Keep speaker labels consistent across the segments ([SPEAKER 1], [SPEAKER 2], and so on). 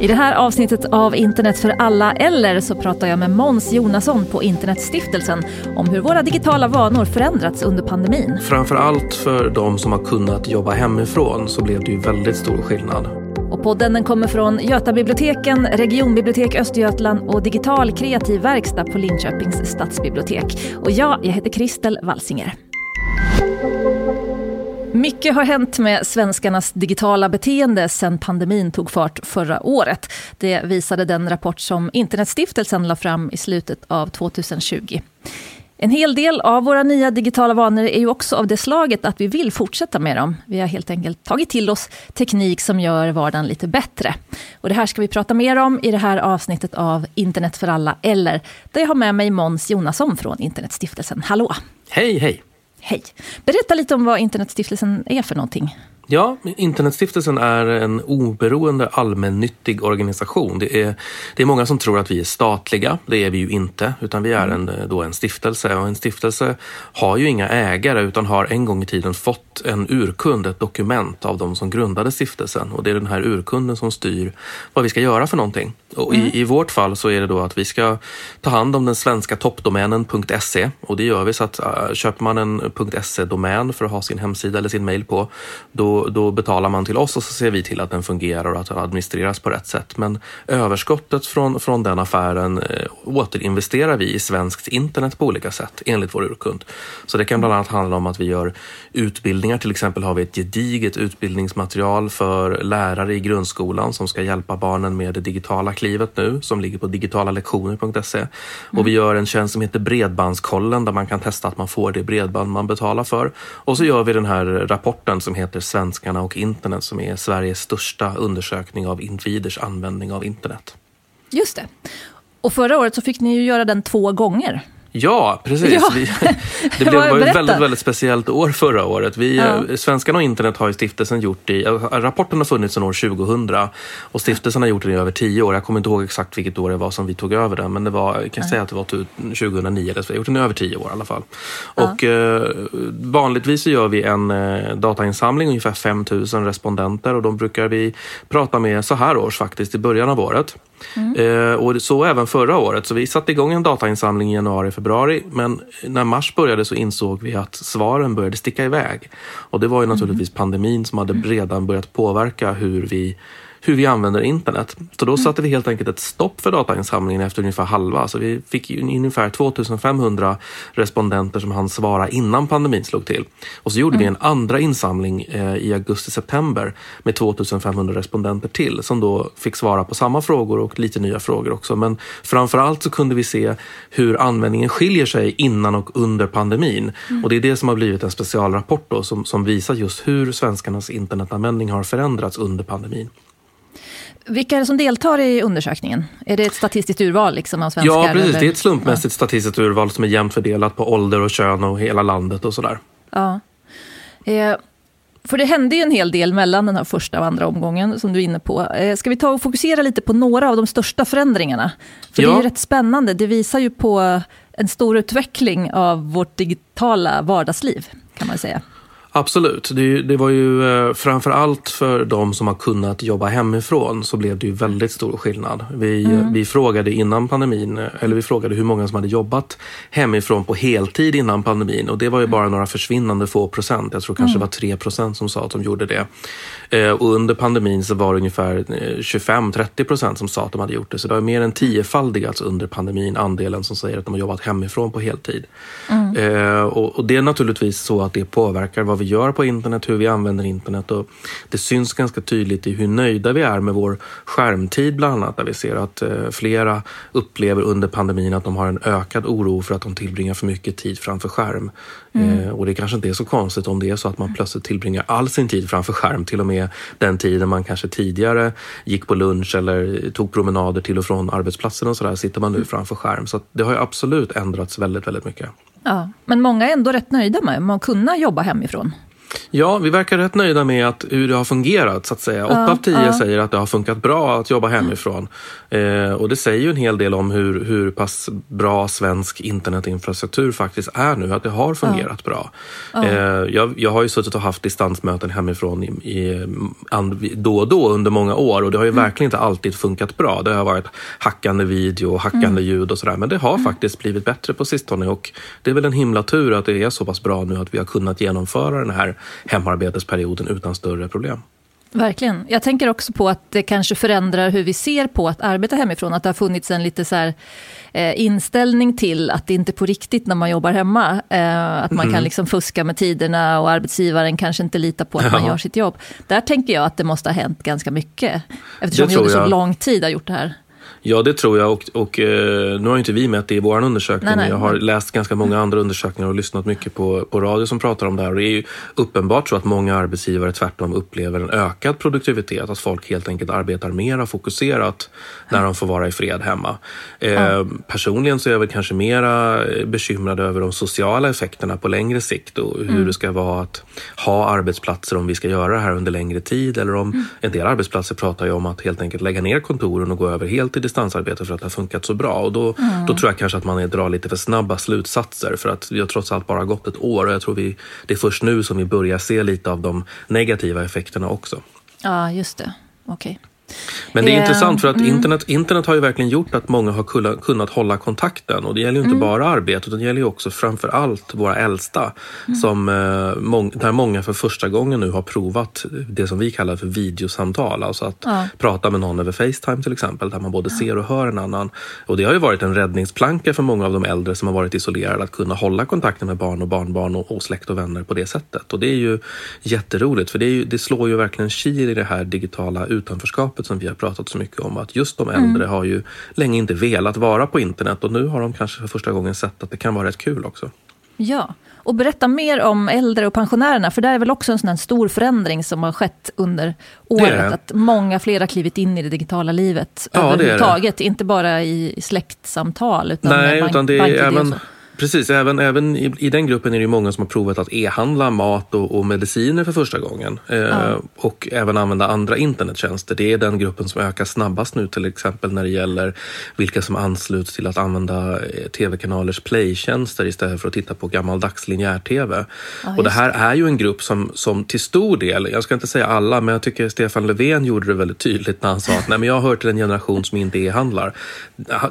[SPEAKER 1] I det här avsnittet av Internet för alla eller så pratar jag med Måns Jonasson på Internetstiftelsen om hur våra digitala vanor förändrats under pandemin.
[SPEAKER 2] Framför allt för de som har kunnat jobba hemifrån så blev det ju väldigt stor skillnad.
[SPEAKER 1] Och podden den kommer från Götabiblioteken, Regionbibliotek Östergötland och Digital kreativ verkstad på Linköpings stadsbibliotek. Och jag, jag heter Kristel Walsinger. Mycket har hänt med svenskarnas digitala beteende sedan pandemin tog fart förra året. Det visade den rapport som Internetstiftelsen la fram i slutet av 2020. En hel del av våra nya digitala vanor är ju också av det slaget att vi vill fortsätta med dem. Vi har helt enkelt tagit till oss teknik som gör vardagen lite bättre. Och det här ska vi prata mer om i det här avsnittet av Internet för alla, eller där jag har med mig Måns Jonasson från Internetstiftelsen. Hallå!
[SPEAKER 2] Hej, hej!
[SPEAKER 1] Hej! Berätta lite om vad Internetstiftelsen är för någonting.
[SPEAKER 2] Ja, Internetstiftelsen är en oberoende allmännyttig organisation. Det är, det är många som tror att vi är statliga. Det är vi ju inte, utan vi är en, då en stiftelse. Och en stiftelse har ju inga ägare utan har en gång i tiden fått en urkund, ett dokument av de som grundade stiftelsen. Och det är den här urkunden som styr vad vi ska göra för någonting. Och mm. i, i, vårt fall så är det då att vi ska ta hand om den svenska toppdomänen .se och det gör vi så att uh, köper man en .se-domän för att ha sin hemsida eller sin mail på, då, då betalar man till oss och så ser vi till att den fungerar och att den administreras på rätt sätt. Men överskottet från, från den affären eh, återinvesterar vi i svenskt internet på olika sätt enligt vår urkund. Så det kan bland annat handla om att vi gör utbildningar, till exempel har vi ett gediget utbildningsmaterial för lärare i grundskolan som ska hjälpa barnen med det digitala klivet nu som ligger på digitalalektioner.se. Mm. Och vi gör en tjänst som heter Bredbandskollen där man kan testa att man får det bredband man betalar för. Och så gör vi den här rapporten som heter Svenskarna och internet som är Sveriges största undersökning av individers användning av internet.
[SPEAKER 1] Just det. Och förra året så fick ni ju göra den två gånger.
[SPEAKER 2] Ja, precis. Ja. Vi, det blev, var ett väldigt, väldigt speciellt år förra året. Vi, ja. Eh, Svenskarna och internet har ju stiftelsen gjort i... Rapporten har funnits sedan år 2000 och stiftelsen har gjort den i över tio år. Jag kommer inte ihåg exakt vilket år det var som vi tog över den, men det var, jag kan ja. säga att det var 2009. Eller så. Vi har gjort den i över tio år i alla fall. Och eh, vanligtvis så gör vi en eh, datainsamling, ungefär 5000 respondenter och de brukar vi prata med så här års faktiskt, i början av året. Mm. Eh, och så även förra året. Så vi satte igång en datainsamling i januari, februari. Men när mars började så insåg vi att svaren började sticka iväg. Och det var ju naturligtvis mm. pandemin som hade redan börjat påverka hur vi hur vi använder internet. Så då satte vi helt enkelt ett stopp för datainsamlingen efter ungefär halva. Så vi fick ungefär 2500 respondenter som hann svara innan pandemin slog till. Och så gjorde mm. vi en andra insamling eh, i augusti-september med 2500 respondenter till som då fick svara på samma frågor och lite nya frågor också. Men framför allt så kunde vi se hur användningen skiljer sig innan och under pandemin. Mm. Och det är det som har blivit en specialrapport då, som, som visar just hur svenskarnas internetanvändning har förändrats under pandemin.
[SPEAKER 1] Vilka är det som deltar i undersökningen? Är det ett statistiskt urval liksom, av svenskar?
[SPEAKER 2] Ja, precis. Eller? Det är ett slumpmässigt statistiskt urval som är jämnt fördelat på ålder och kön och hela landet och sådär.
[SPEAKER 1] Ja. Eh, för det hände ju en hel del mellan den här första och andra omgången som du är inne på. Eh, ska vi ta och fokusera lite på några av de största förändringarna? För ja. det är ju rätt spännande. Det visar ju på en stor utveckling av vårt digitala vardagsliv, kan man säga.
[SPEAKER 2] Absolut. Det, det var ju eh, framför allt för de som har kunnat jobba hemifrån så blev det ju väldigt stor skillnad. Vi, mm. vi frågade innan pandemin, eller vi frågade hur många som hade jobbat hemifrån på heltid innan pandemin och det var ju bara några försvinnande få procent. Jag tror kanske mm. det var tre procent som sa att de gjorde det. Eh, och under pandemin så var det ungefär 25-30 eh, procent som sa att de hade gjort det. Så det har mer än tiofaldigats under pandemin andelen som säger att de har jobbat hemifrån på heltid. Mm. Eh, och, det är naturligtvis så att det påverkar vad vi gör på internet, hur vi använder internet. Och det syns ganska tydligt i hur nöjda vi är med vår skärmtid bland annat. Där vi ser att flera upplever under pandemin att de har en ökad oro för att de tillbringar för mycket tid framför skärm. Mm. Och det kanske inte är så konstigt om det är så att man plötsligt tillbringar all sin tid framför skärm, till och med den tiden man kanske tidigare gick på lunch eller tog promenader till och från arbetsplatsen och sådär, sitter man nu framför skärm. Så det har ju absolut ändrats väldigt, väldigt mycket.
[SPEAKER 1] Ja, men många är ändå rätt nöjda med att kunna jobba hemifrån.
[SPEAKER 2] Ja, vi verkar rätt nöjda med att, hur det har fungerat. så att säga. Åtta ja, av tio ja. säger att det har funkat bra att jobba hemifrån. Eh, och det säger ju en hel del om hur, hur pass bra svensk internetinfrastruktur faktiskt är nu. Att det har fungerat ja. bra. Eh, jag, jag har ju suttit och haft distansmöten hemifrån i, i, då och då under många år och det har ju mm. verkligen inte alltid funkat bra. Det har varit hackande video och hackande mm. ljud och sådär. Men det har mm. faktiskt blivit bättre på sistone och det är väl en himla tur att det är så pass bra nu att vi har kunnat genomföra den här hemarbetesperioden utan större problem.
[SPEAKER 1] Verkligen. Jag tänker också på att det kanske förändrar hur vi ser på att arbeta hemifrån. Att det har funnits en lite så här, eh, inställning till att det inte är på riktigt när man jobbar hemma. Eh, att man mm. kan liksom fuska med tiderna och arbetsgivaren kanske inte litar på att ja. man gör sitt jobb. Där tänker jag att det måste ha hänt ganska mycket. Eftersom vi under så lång tid har gjort det här.
[SPEAKER 2] Ja, det tror jag. Och, och eh, nu har inte vi mätt det i vår undersökning. Nej, nej, jag har nej. läst ganska många andra undersökningar och lyssnat mycket på, på radio som pratar om det här. Och det är ju uppenbart så att många arbetsgivare tvärtom upplever en ökad produktivitet. Att folk helt enkelt arbetar mer fokuserat när de får vara i fred hemma. Eh. Personligen så är jag väl kanske mera bekymrad över de sociala effekterna på längre sikt och hur mm. det ska vara att ha arbetsplatser om vi ska göra det här under längre tid. Eller om mm. en del arbetsplatser pratar ju om att helt enkelt lägga ner kontoren och gå över helt till distansarbete för att det har funkat så bra. Och då, mm. då tror jag kanske att man drar lite för snabba slutsatser för att vi har trots allt bara gått ett år och jag tror vi, det är först nu som vi börjar se lite av de negativa effekterna också.
[SPEAKER 1] Ja, just det. Okej. Okay.
[SPEAKER 2] Men det är intressant för att mm. internet, internet har ju verkligen gjort att många har kunnat hålla kontakten. Och det gäller ju inte mm. bara arbetet, utan det gäller ju också framför allt våra äldsta. Mm. Som, eh, där många för första gången nu har provat det som vi kallar för videosamtal. Alltså att ja. prata med någon över Facetime till exempel, där man både ser och hör en annan. Och det har ju varit en räddningsplanka för många av de äldre som har varit isolerade, att kunna hålla kontakten med barn och barnbarn och, och släkt och vänner på det sättet. Och det är ju jätteroligt, för det, ju, det slår ju verkligen kil i det här digitala utanförskapet begreppet som vi har pratat så mycket om. Att just de äldre mm. har ju länge inte velat vara på internet och nu har de kanske för första gången sett att det kan vara rätt kul också.
[SPEAKER 1] Ja, och berätta mer om äldre och pensionärerna, för det är väl också en sån stor förändring som har skett under året. Att många fler har klivit in i det digitala livet ja, överhuvudtaget. Inte bara i släktsamtal, utan
[SPEAKER 2] Nej, utan det är även Precis, även, även i, i, den gruppen är det många som har provat att e-handla mat och, och, mediciner för första gången. Eh, ja. Och även använda andra internettjänster. Det är den gruppen som ökar snabbast nu till exempel när det gäller vilka som ansluts till att använda eh, tv-kanalers playtjänster istället för att titta på gammaldags linjär-tv. Ja, och det här är ju en grupp som, som till stor del, jag ska inte säga alla, men jag tycker Stefan Löfven gjorde det väldigt tydligt när han sa att Nej, men jag hör till en generation som inte e-handlar.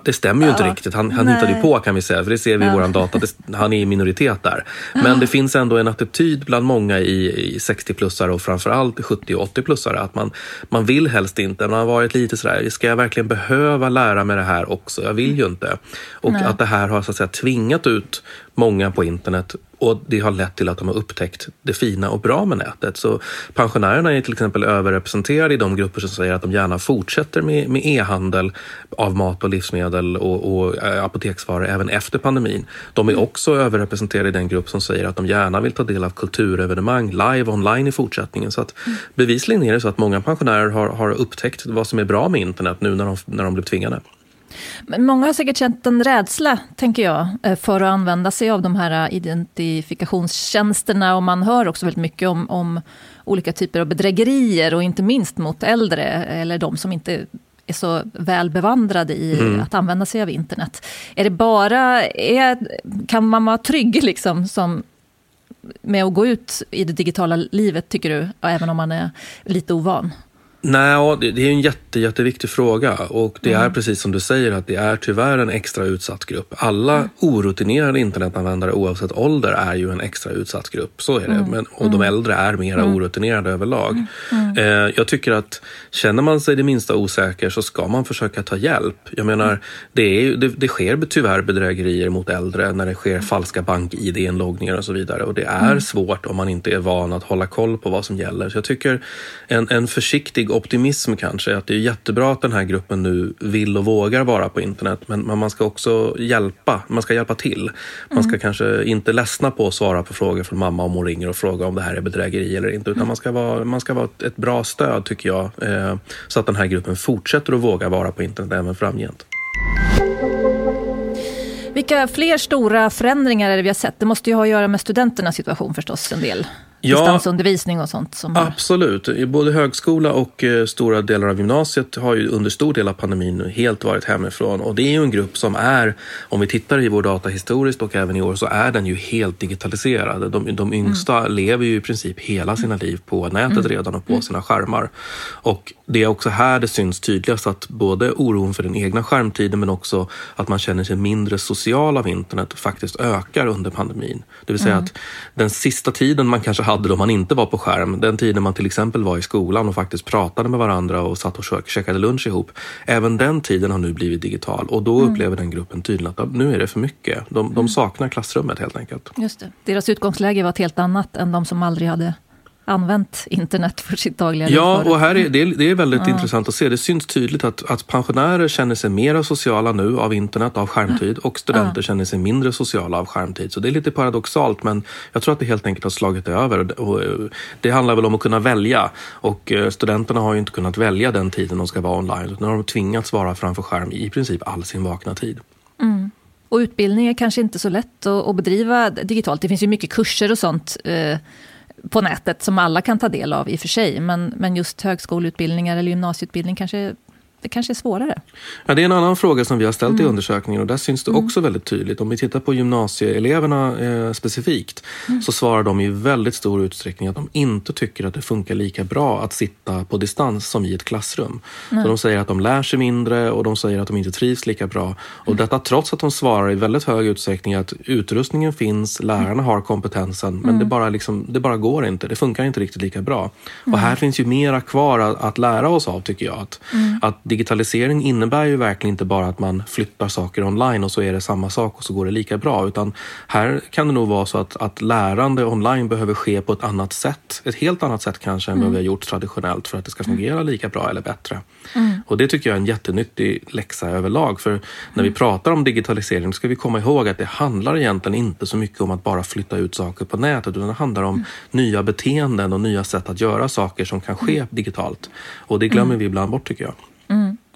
[SPEAKER 2] Det stämmer ju ja. inte riktigt. Han, han hittade ju på kan vi säga, för det ser vi i våran data. Han är i minoritet där. Men det finns ändå en attityd bland många i, i 60-plussare och framförallt 70 och 80-plussare att man, man vill helst inte. Man har varit lite sådär, ska jag verkligen behöva lära mig det här också? Jag vill ju inte. Och Nej. att det här har så att säga tvingat ut många på internet och det har lett till att de har upptäckt det fina och bra med nätet. Så pensionärerna är till exempel överrepresenterade i de grupper som säger att de gärna fortsätter med, med e-handel av mat och livsmedel och, och eh, apoteksvaror även efter pandemin. De är också överrepresenterade i den grupp som säger att de gärna vill ta del av kulturevenemang live online i fortsättningen. Så att bevisligen är det så att många pensionärer har, har upptäckt vad som är bra med internet nu när de, när de blev tvingade.
[SPEAKER 1] Men många har säkert känt en rädsla, tänker jag, eh, för att använda sig av de här eh, identifikationstjänsterna. Och man hör också väldigt mycket om, om olika typer av bedrägerier och inte minst mot äldre eller de som inte är så väl bevandrade i mm. att använda sig av internet. Är det bara, är, kan man vara trygg liksom som, med att gå ut i det digitala livet, tycker du, även om man är lite ovan?
[SPEAKER 2] Nej, det är en jätte, jätteviktig fråga och det är mm. precis som du säger att det är tyvärr en extra utsatt grupp. Alla mm. orutinerade internetanvändare oavsett ålder är ju en extra utsatt grupp. Så är det. Mm. Men, och de mm. äldre är mera mm. orutinerade överlag. Mm. Eh, jag tycker att känner man sig det minsta osäker så ska man försöka ta hjälp. Jag menar, det, är, det, det sker tyvärr bedrägerier mot äldre när det sker falska bank-id-inloggningar och så vidare. Och det är svårt om man inte är van att hålla koll på vad som gäller. Så jag tycker en, en försiktig optimism kanske. Att det är jättebra att den här gruppen nu vill och vågar vara på internet. Men man ska också hjälpa. Man ska hjälpa till. Man ska mm. kanske inte ledsna på att svara på frågor från mamma om hon ringer och frågar om det här är bedrägeri eller inte. Utan mm. man ska vara, man ska vara ett bra stöd tycker jag. Eh, så att den här gruppen fortsätter att våga vara på internet även framgent.
[SPEAKER 1] Vilka fler stora förändringar är det vi har sett? Det måste ju ha att göra med studenternas situation förstås en del. Ja, distansundervisning och sånt? Som
[SPEAKER 2] absolut. Både högskola och eh, stora delar av gymnasiet har ju under stor del av pandemin helt varit hemifrån. Och det är ju en grupp som är, om vi tittar i vår data historiskt och även i år, så är den ju helt digitaliserad. De, de yngsta mm. lever ju i princip hela sina liv på nätet mm. redan och på mm. sina skärmar. Och det är också här det syns tydligast att både oron för den egna skärmtiden men också att man känner sig mindre social av internet faktiskt ökar under pandemin. Det vill säga mm. att den sista tiden man kanske hade då man inte var på skärm, den tiden man till exempel var i skolan och faktiskt pratade med varandra och satt och käkade lunch ihop. Även den tiden har nu blivit digital och då mm. upplever den gruppen tydligt att nu är det för mycket. De, de mm. saknar klassrummet helt enkelt.
[SPEAKER 1] Just det. Deras utgångsläge var ett helt annat än de som aldrig hade använt internet för sitt dagliga liv.
[SPEAKER 2] Ja, och här är, det, är, det är väldigt ja. intressant att se. Det syns tydligt att, att pensionärer känner sig mer sociala nu av internet, av skärmtid och studenter ja. känner sig mindre sociala av skärmtid. Så det är lite paradoxalt men jag tror att det helt enkelt har slagit över. Och det handlar väl om att kunna välja och eh, studenterna har ju inte kunnat välja den tiden de ska vara online. Nu har de tvingats vara framför skärm i princip all sin vakna tid.
[SPEAKER 1] Mm. Och utbildning är kanske inte så lätt att, att bedriva digitalt. Det finns ju mycket kurser och sånt eh, på nätet som alla kan ta del av i och för sig. Men, men just högskoleutbildningar eller gymnasieutbildning kanske det kanske är svårare.
[SPEAKER 2] Ja, det är en annan fråga som vi har ställt mm. i undersökningen och där syns det mm. också väldigt tydligt. Om vi tittar på gymnasieeleverna eh, specifikt mm. så svarar de i väldigt stor utsträckning att de inte tycker att det funkar lika bra att sitta på distans som i ett klassrum. Så de säger att de lär sig mindre och de säger att de inte trivs lika bra. Och mm. detta trots att de svarar i väldigt hög utsträckning att utrustningen finns, lärarna har kompetensen men det, mm. bara liksom, det bara går inte. Det funkar inte riktigt lika bra. Och här finns ju mera kvar att, att lära oss av tycker jag. Att, mm. att digitalisering innebär ju verkligen inte bara att man flyttar saker online och så är det samma sak och så går det lika bra. Utan här kan det nog vara så att, att lärande online behöver ske på ett annat sätt. Ett helt annat sätt kanske än mm. vad vi har gjort traditionellt för att det ska fungera lika bra eller bättre. Mm. Och det tycker jag är en jättenyttig läxa överlag. För när vi mm. pratar om digitalisering ska vi komma ihåg att det handlar egentligen inte så mycket om att bara flytta ut saker på nätet utan det handlar om mm. nya beteenden och nya sätt att göra saker som kan ske mm. digitalt. Och det glömmer vi ibland bort tycker jag.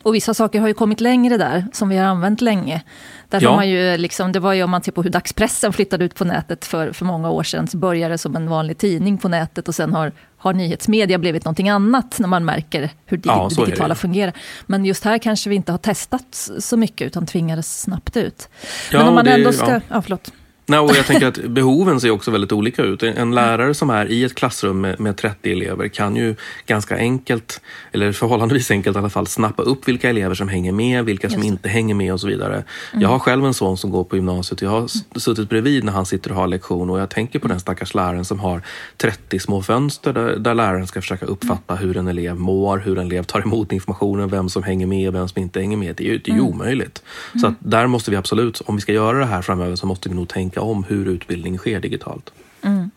[SPEAKER 1] Och vissa saker har ju kommit längre där, som vi har använt länge. Där ja. har man ju liksom, det var ju om man ser på hur dagspressen flyttade ut på nätet för, för många år sedan, så började det som en vanlig tidning på nätet och sen har, har nyhetsmedia blivit någonting annat när man märker hur dig, ja, det digitala fungerar. Men just här kanske vi inte har testat så mycket utan tvingades snabbt ut. Ja, Men om man ändå ska... Ja, förlåt.
[SPEAKER 2] Nej, och jag tänker att behoven ser också väldigt olika ut. En lärare som är i ett klassrum med, med 30 elever kan ju ganska enkelt, eller förhållandevis enkelt i alla fall, snappa upp vilka elever som hänger med, vilka som inte hänger med och så vidare. Mm. Jag har själv en son som går på gymnasiet. Jag har suttit bredvid när han sitter och har lektion och jag tänker på den stackars läraren som har 30 små fönster där, där läraren ska försöka uppfatta mm. hur en elev mår, hur en elev tar emot informationen, vem som hänger med och vem som inte hänger med. Det är ju, det är ju mm. omöjligt. Så att där måste vi absolut, om vi ska göra det här framöver så måste vi nog tänka tänka om hur utbildning sker digitalt. Mm.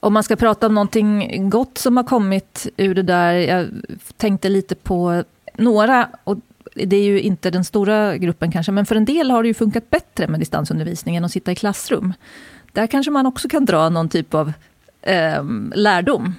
[SPEAKER 1] Om man ska prata om någonting gott som har kommit ur det där. Jag tänkte lite på några, och det är ju inte den stora gruppen kanske, men för en del har det ju funkat bättre med distansundervisning än att sitta i klassrum. Där kanske man också kan dra någon typ av eh, lärdom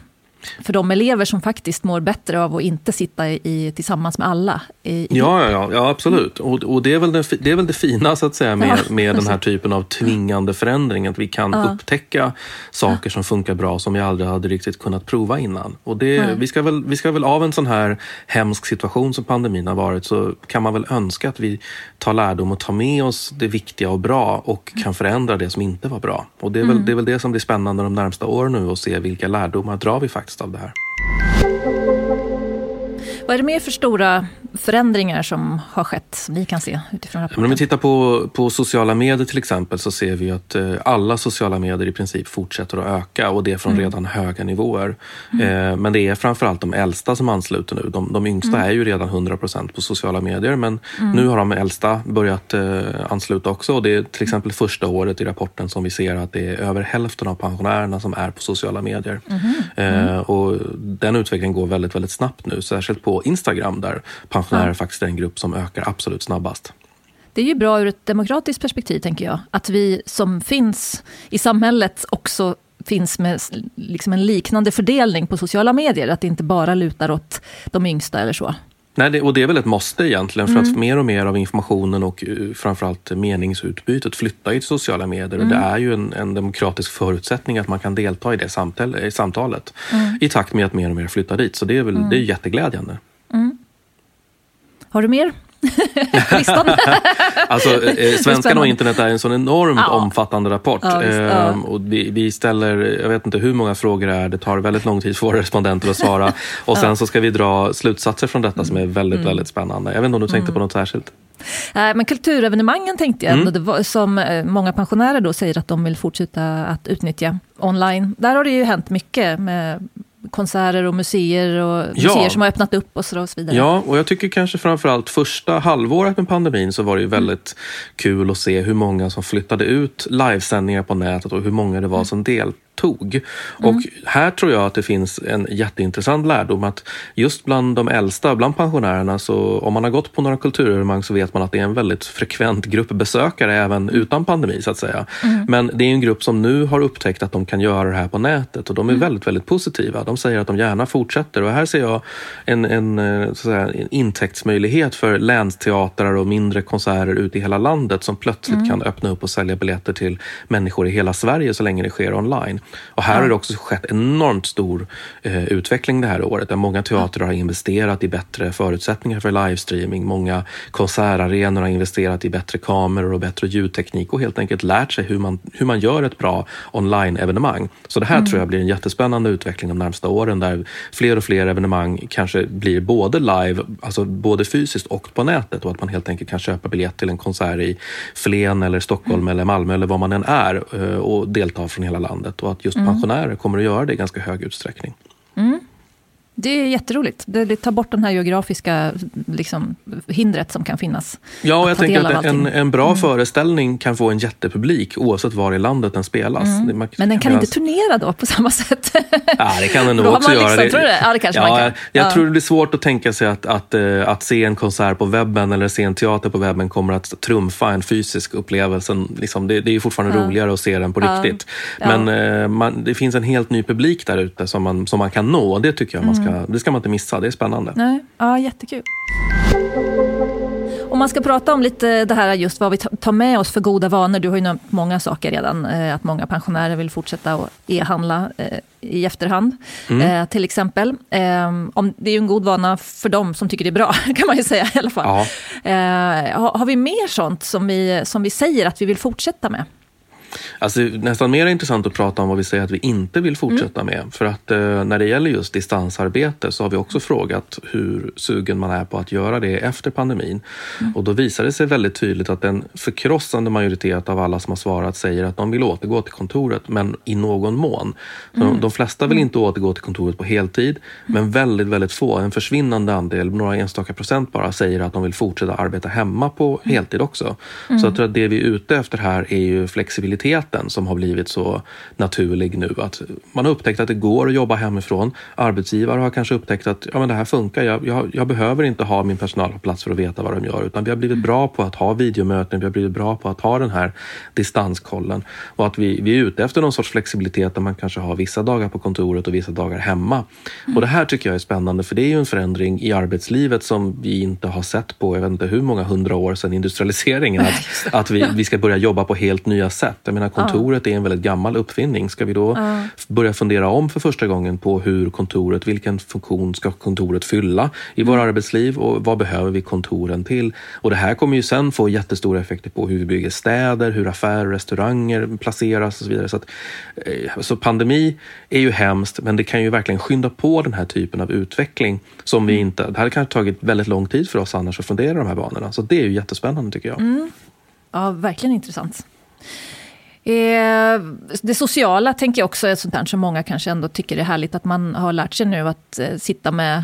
[SPEAKER 1] för de elever som faktiskt mår bättre av att inte sitta i, tillsammans med alla. I,
[SPEAKER 2] ja, ja, ja, absolut. Och, och det, är väl det, det är väl det fina så att säga, med, med den här typen av tvingande förändring. Att vi kan ja. upptäcka saker som funkar bra som vi aldrig hade riktigt kunnat prova innan. Och det, vi, ska väl, vi ska väl av en sån här hemsk situation som pandemin har varit så kan man väl önska att vi tar lärdom och tar med oss det viktiga och bra och kan förändra det som inte var bra. Och det är, väl, mm. det är väl det som blir spännande de närmsta åren nu och se vilka lärdomar drar vi faktiskt av det här.
[SPEAKER 1] Vad är det mer för stora förändringar som har skett, som ni kan se utifrån rapporten?
[SPEAKER 2] om vi tittar på, på sociala medier till exempel så ser vi att eh, alla sociala medier i princip fortsätter att öka och det från mm. redan höga nivåer. Mm. Eh, men det är framförallt de äldsta som ansluter nu. De, de yngsta mm. är ju redan 100% på sociala medier men mm. nu har de äldsta börjat eh, ansluta också och det är till exempel första året i rapporten som vi ser att det är över hälften av pensionärerna som är på sociala medier. Mm-hmm. Och den utvecklingen går väldigt, väldigt snabbt nu, särskilt på Instagram där pensionärer ja. faktiskt är en grupp som ökar absolut snabbast.
[SPEAKER 1] Det är ju bra ur ett demokratiskt perspektiv, tänker jag. Att vi som finns i samhället också finns med liksom en liknande fördelning på sociala medier. Att det inte bara lutar åt de yngsta eller så.
[SPEAKER 2] Nej, det, och det är väl ett måste egentligen för mm. att mer och mer av informationen och uh, framförallt meningsutbytet flyttar ju till sociala medier mm. och det mm. är ju en, en, demokratisk förutsättning att man kan delta i det samtal, i samtalet mm. i takt med att mer och mer flyttar dit. Så det är väl mm. det är jätteglädjande.
[SPEAKER 1] Mm. Har du mer?
[SPEAKER 2] alltså, eh, Svenskarna och internet är en sån enormt ja. omfattande rapport. Ja, just, ja. Ehm, och vi, vi, ställer, jag vet inte hur många frågor det är, det tar väldigt lång tid för våra respondenter att svara. Och sen så ska vi dra slutsatser från detta som är väldigt, mm. väldigt spännande. Jag vet inte om du tänkte mm. på något särskilt?
[SPEAKER 1] Men kulturevenemangen tänkte jag, mm. var, som eh, många pensionärer då säger att de vill fortsätta att utnyttja online. Där har det ju hänt mycket med konserter och museer och ja. museer som har öppnat upp och så, och så vidare.
[SPEAKER 2] Ja, och jag tycker kanske framförallt första halvåret med pandemin så var det ju väldigt mm. kul att se hur många som flyttade ut livesändningar på nätet och hur många det var mm. som deltog tog. Mm. Och här tror jag att det finns en jätteintressant lärdom att just bland de äldsta, bland pensionärerna, så om man har gått på några kulturevenemang så vet man att det är en väldigt frekvent grupp besökare även utan pandemi så att säga. Mm. Men det är en grupp som nu har upptäckt att de kan göra det här på nätet och de är mm. väldigt, väldigt positiva. De säger att de gärna fortsätter och här ser jag en, en, eh, säga, en intäktsmöjlighet för länsteatrar och mindre konserter ute i hela landet som plötsligt mm. kan öppna upp och sälja biljetter till människor i hela Sverige så länge det sker online. Och här har det också skett enormt stor eh, utveckling det här året där många teatrar har investerat i bättre förutsättningar för livestreaming. Många konsertarenor har investerat i bättre kameror och bättre ljudteknik och helt enkelt lärt sig hur man, hur man gör ett bra online-evenemang. Så det här mm. tror jag blir en jättespännande utveckling de närmsta åren där fler och fler evenemang kanske blir både live, alltså både fysiskt och på nätet och att man helt enkelt kan köpa biljett till en konsert i Flen eller Stockholm mm. eller Malmö eller var man än är eh, och delta från hela landet. Och att just mm. pensionärer kommer att göra det i ganska hög utsträckning.
[SPEAKER 1] Mm. Det är jätteroligt. Det, det tar bort det här geografiska liksom, hindret som kan finnas.
[SPEAKER 2] Ja, och jag tänker att en, en bra mm. föreställning kan få en jättepublik oavsett var i landet den spelas.
[SPEAKER 1] Mm. Man, Men den kan inte turnera då på samma sätt?
[SPEAKER 2] Ja, det kan den nog också
[SPEAKER 1] liksom,
[SPEAKER 2] göra.
[SPEAKER 1] Tror du det? Ja, det kanske ja, man kan.
[SPEAKER 2] Jag, jag ja. tror det blir svårt att tänka sig att, att, eh, att se en konsert på webben eller se en teater på webben kommer att trumfa en fysisk upplevelse. Liksom, det, det är fortfarande ja. roligare att se den på riktigt. Men eh, man, det finns en helt ny publik där ute som man, som man kan nå. Det tycker jag man ska ska, det ska man inte missa, det är spännande.
[SPEAKER 1] Nej. Ja, jättekul. Om man ska prata om lite det här just vad vi tar med oss för goda vanor. Du har ju nämnt många saker redan. Eh, att många pensionärer vill fortsätta att e-handla eh, i efterhand. Mm. Eh, till exempel. Om, det är ju en god vana för dem som tycker det är bra, kan man ju säga i alla fall. Ja. Har vi mer sånt som vi, som vi säger att vi vill fortsätta med?
[SPEAKER 2] Alltså, nästan mer intressant att prata om vad vi säger att vi inte vill fortsätta mm. med. För att eh, när det gäller just distansarbete så har vi också frågat hur sugen man är på att göra det efter pandemin. Mm. Och då visar det sig väldigt tydligt att en förkrossande majoritet av alla som har svarat säger att de vill återgå till kontoret, men i någon mån. Mm. De, de, flesta vill inte återgå till kontoret på heltid, men väldigt, väldigt få, en försvinnande andel, några enstaka procent bara, säger att de vill fortsätta arbeta hemma på mm. heltid också. Så jag tror att det vi är ute efter här är ju flexibilitet flexibiliteten som har blivit så naturlig nu. Att man har upptäckt att det går att jobba hemifrån. Arbetsgivare har kanske upptäckt att ja, men det här funkar. Jag, jag, jag behöver inte ha min personal på plats för att veta vad de gör. Utan vi har blivit bra på att ha videomöten, vi har blivit bra på att ha den här distanskollen. Och att vi, vi är ute efter någon sorts flexibilitet där man kanske har vissa dagar på kontoret och vissa dagar hemma. Mm. Och det här tycker jag är spännande för det är ju en förändring i arbetslivet som vi inte har sett på, jag vet inte hur många hundra år sedan industrialiseringen. Att, att vi, vi ska börja jobba på helt nya sätt. Jag menar, kontoret är en väldigt gammal uppfinning. Ska vi då ja. börja fundera om för första gången på hur kontoret, vilken funktion ska kontoret fylla i mm. våra arbetsliv och vad behöver vi kontoren till? Och det här kommer ju sen få jättestora effekter på hur vi bygger städer, hur affärer och restauranger placeras och så vidare. Så, att, eh, så pandemi är ju hemskt, men det kan ju verkligen skynda på den här typen av utveckling som vi mm. inte... Det hade kanske tagit väldigt lång tid för oss annars att fundera de här banorna. Så det är ju jättespännande tycker jag.
[SPEAKER 1] Mm. Ja, verkligen intressant. Eh, det sociala tänker jag också är sånt här som många kanske ändå tycker är härligt att man har lärt sig nu att eh, sitta med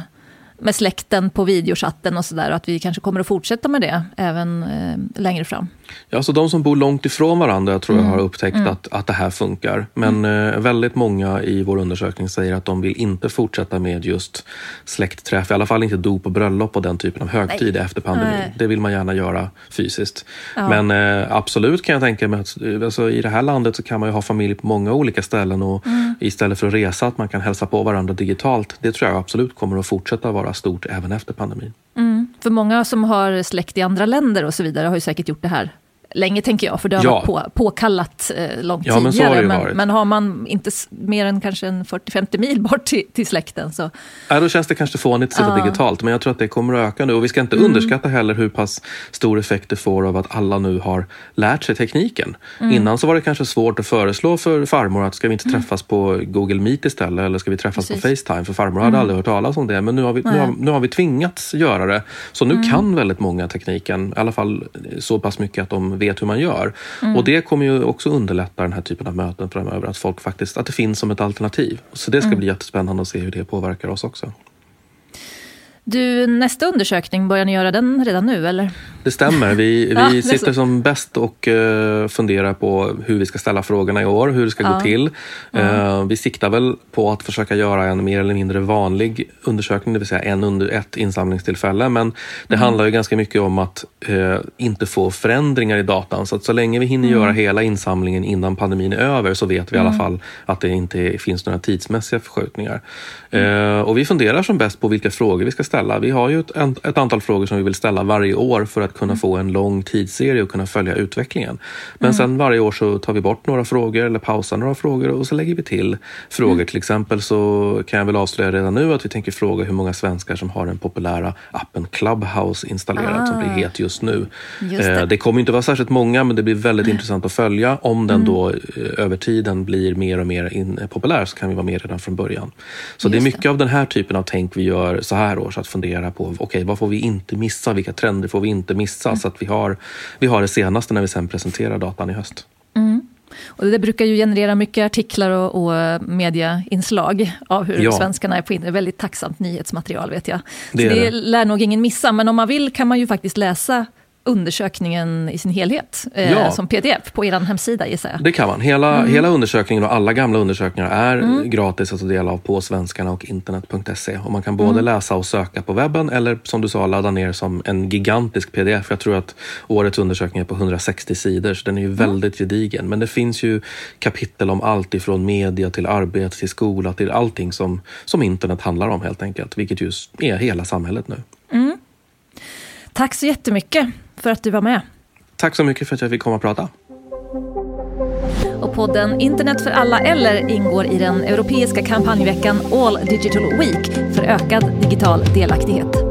[SPEAKER 1] med släkten på videochatten och sådär. Att vi kanske kommer att fortsätta med det även eh, längre fram.
[SPEAKER 2] Ja, så de som bor långt ifrån varandra tror jag mm. har upptäckt mm. att, att det här funkar. Men mm. eh, väldigt många i vår undersökning säger att de vill inte fortsätta med just släktträff. I alla fall inte dop och bröllop och den typen av högtid Nej. efter pandemin. Nej. Det vill man gärna göra fysiskt. Ja. Men eh, absolut kan jag tänka mig att eh, alltså, i det här landet så kan man ju ha familj på många olika ställen och mm. istället för att resa att man kan hälsa på varandra digitalt. Det tror jag absolut kommer att fortsätta vara vara stort även efter pandemin.
[SPEAKER 1] Mm. För många som har släkt i andra länder och så vidare har ju säkert gjort det här länge, tänker jag, för det har ja. varit på, påkallat eh, långt ja, tidigare. Men, men, men, har man inte mer än kanske 40-50 mil bort till, till släkten så...
[SPEAKER 2] Ja, då känns det kanske fånigt att sitta ja. digitalt, men jag tror att det kommer att öka nu. Och vi ska inte mm. underskatta heller hur pass stor effekt det får av att alla nu har lärt sig tekniken. Mm. Innan så var det kanske svårt att föreslå för farmor att ska vi inte mm. träffas på Google Meet istället eller ska vi träffas Precis. på Facetime? För farmor hade mm. aldrig hört talas om det, men nu har vi, nu har, nu har vi tvingats göra det. Så nu mm. kan väldigt många tekniken, i alla fall så pass mycket att de vet hur man gör. Mm. Och det kommer ju också underlätta den här typen av möten framöver, att folk faktiskt, att det finns som ett alternativ. Så det ska mm. bli jättespännande att se hur det påverkar oss också.
[SPEAKER 1] Du, nästa undersökning, börjar ni göra den redan nu eller?
[SPEAKER 2] Det stämmer. Vi, vi ja, sitter som bäst och uh, funderar på hur vi ska ställa frågorna i år, hur det ska ja. gå till. Uh, vi siktar väl på att försöka göra en mer eller mindre vanlig undersökning, det vill säga en under ett insamlingstillfälle. Men det mm. handlar ju ganska mycket om att uh, inte få förändringar i datan. Så att så länge vi hinner mm. göra hela insamlingen innan pandemin är över så vet vi mm. i alla mm. fall att det inte finns några tidsmässiga förskjutningar. Mm. och vi funderar som bäst på vilka frågor vi ska ställa. Vi har ju ett, ett antal frågor som vi vill ställa varje år för att kunna mm. få en lång tidsserie och kunna följa utvecklingen. Men mm. sen varje år så tar vi bort några frågor eller pausar några frågor och så lägger vi till frågor. Mm. Till exempel så kan jag väl avslöja redan nu att vi tänker fråga hur många svenskar som har den populära appen Clubhouse installerad ah. som blir ah. het just nu. Just det. Eh, det. kommer inte vara särskilt många men det blir väldigt intressant att följa. Om den mm. då eh, över tiden blir mer och mer in, populär så kan vi vara med redan från början. Så just det är mycket det. av den här typen av tänk vi gör så här års, att fundera på okej, okay, vad får vi inte missa? Vilka trender får vi inte missa? Så att vi har, vi har det senaste när vi sen presenterar datan i höst.
[SPEAKER 1] Mm. Och det brukar ju generera mycket artiklar och, och mediainslag av hur ja. svenskarna är på internet. Väldigt tacksamt nyhetsmaterial vet jag. Det, Så det, det lär nog ingen missa, men om man vill kan man ju faktiskt läsa undersökningen i sin helhet eh, ja. som pdf på er hemsida gissar jag.
[SPEAKER 2] Det kan man. Hela, mm. hela undersökningen och alla gamla undersökningar är mm. gratis att ta del av på svenskarna och internet.se. Och man kan både mm. läsa och söka på webben eller som du sa ladda ner som en gigantisk pdf. Jag tror att årets undersökning är på 160 sidor så den är ju mm. väldigt gedigen. Men det finns ju kapitel om allt ifrån media till arbete till skola till allting som, som internet handlar om helt enkelt. Vilket just är hela samhället nu.
[SPEAKER 1] Tack så jättemycket för att du var med.
[SPEAKER 2] Tack så mycket för att jag fick komma och prata.
[SPEAKER 1] Och podden Internet för alla eller ingår i den europeiska kampanjveckan All Digital Week för ökad digital delaktighet.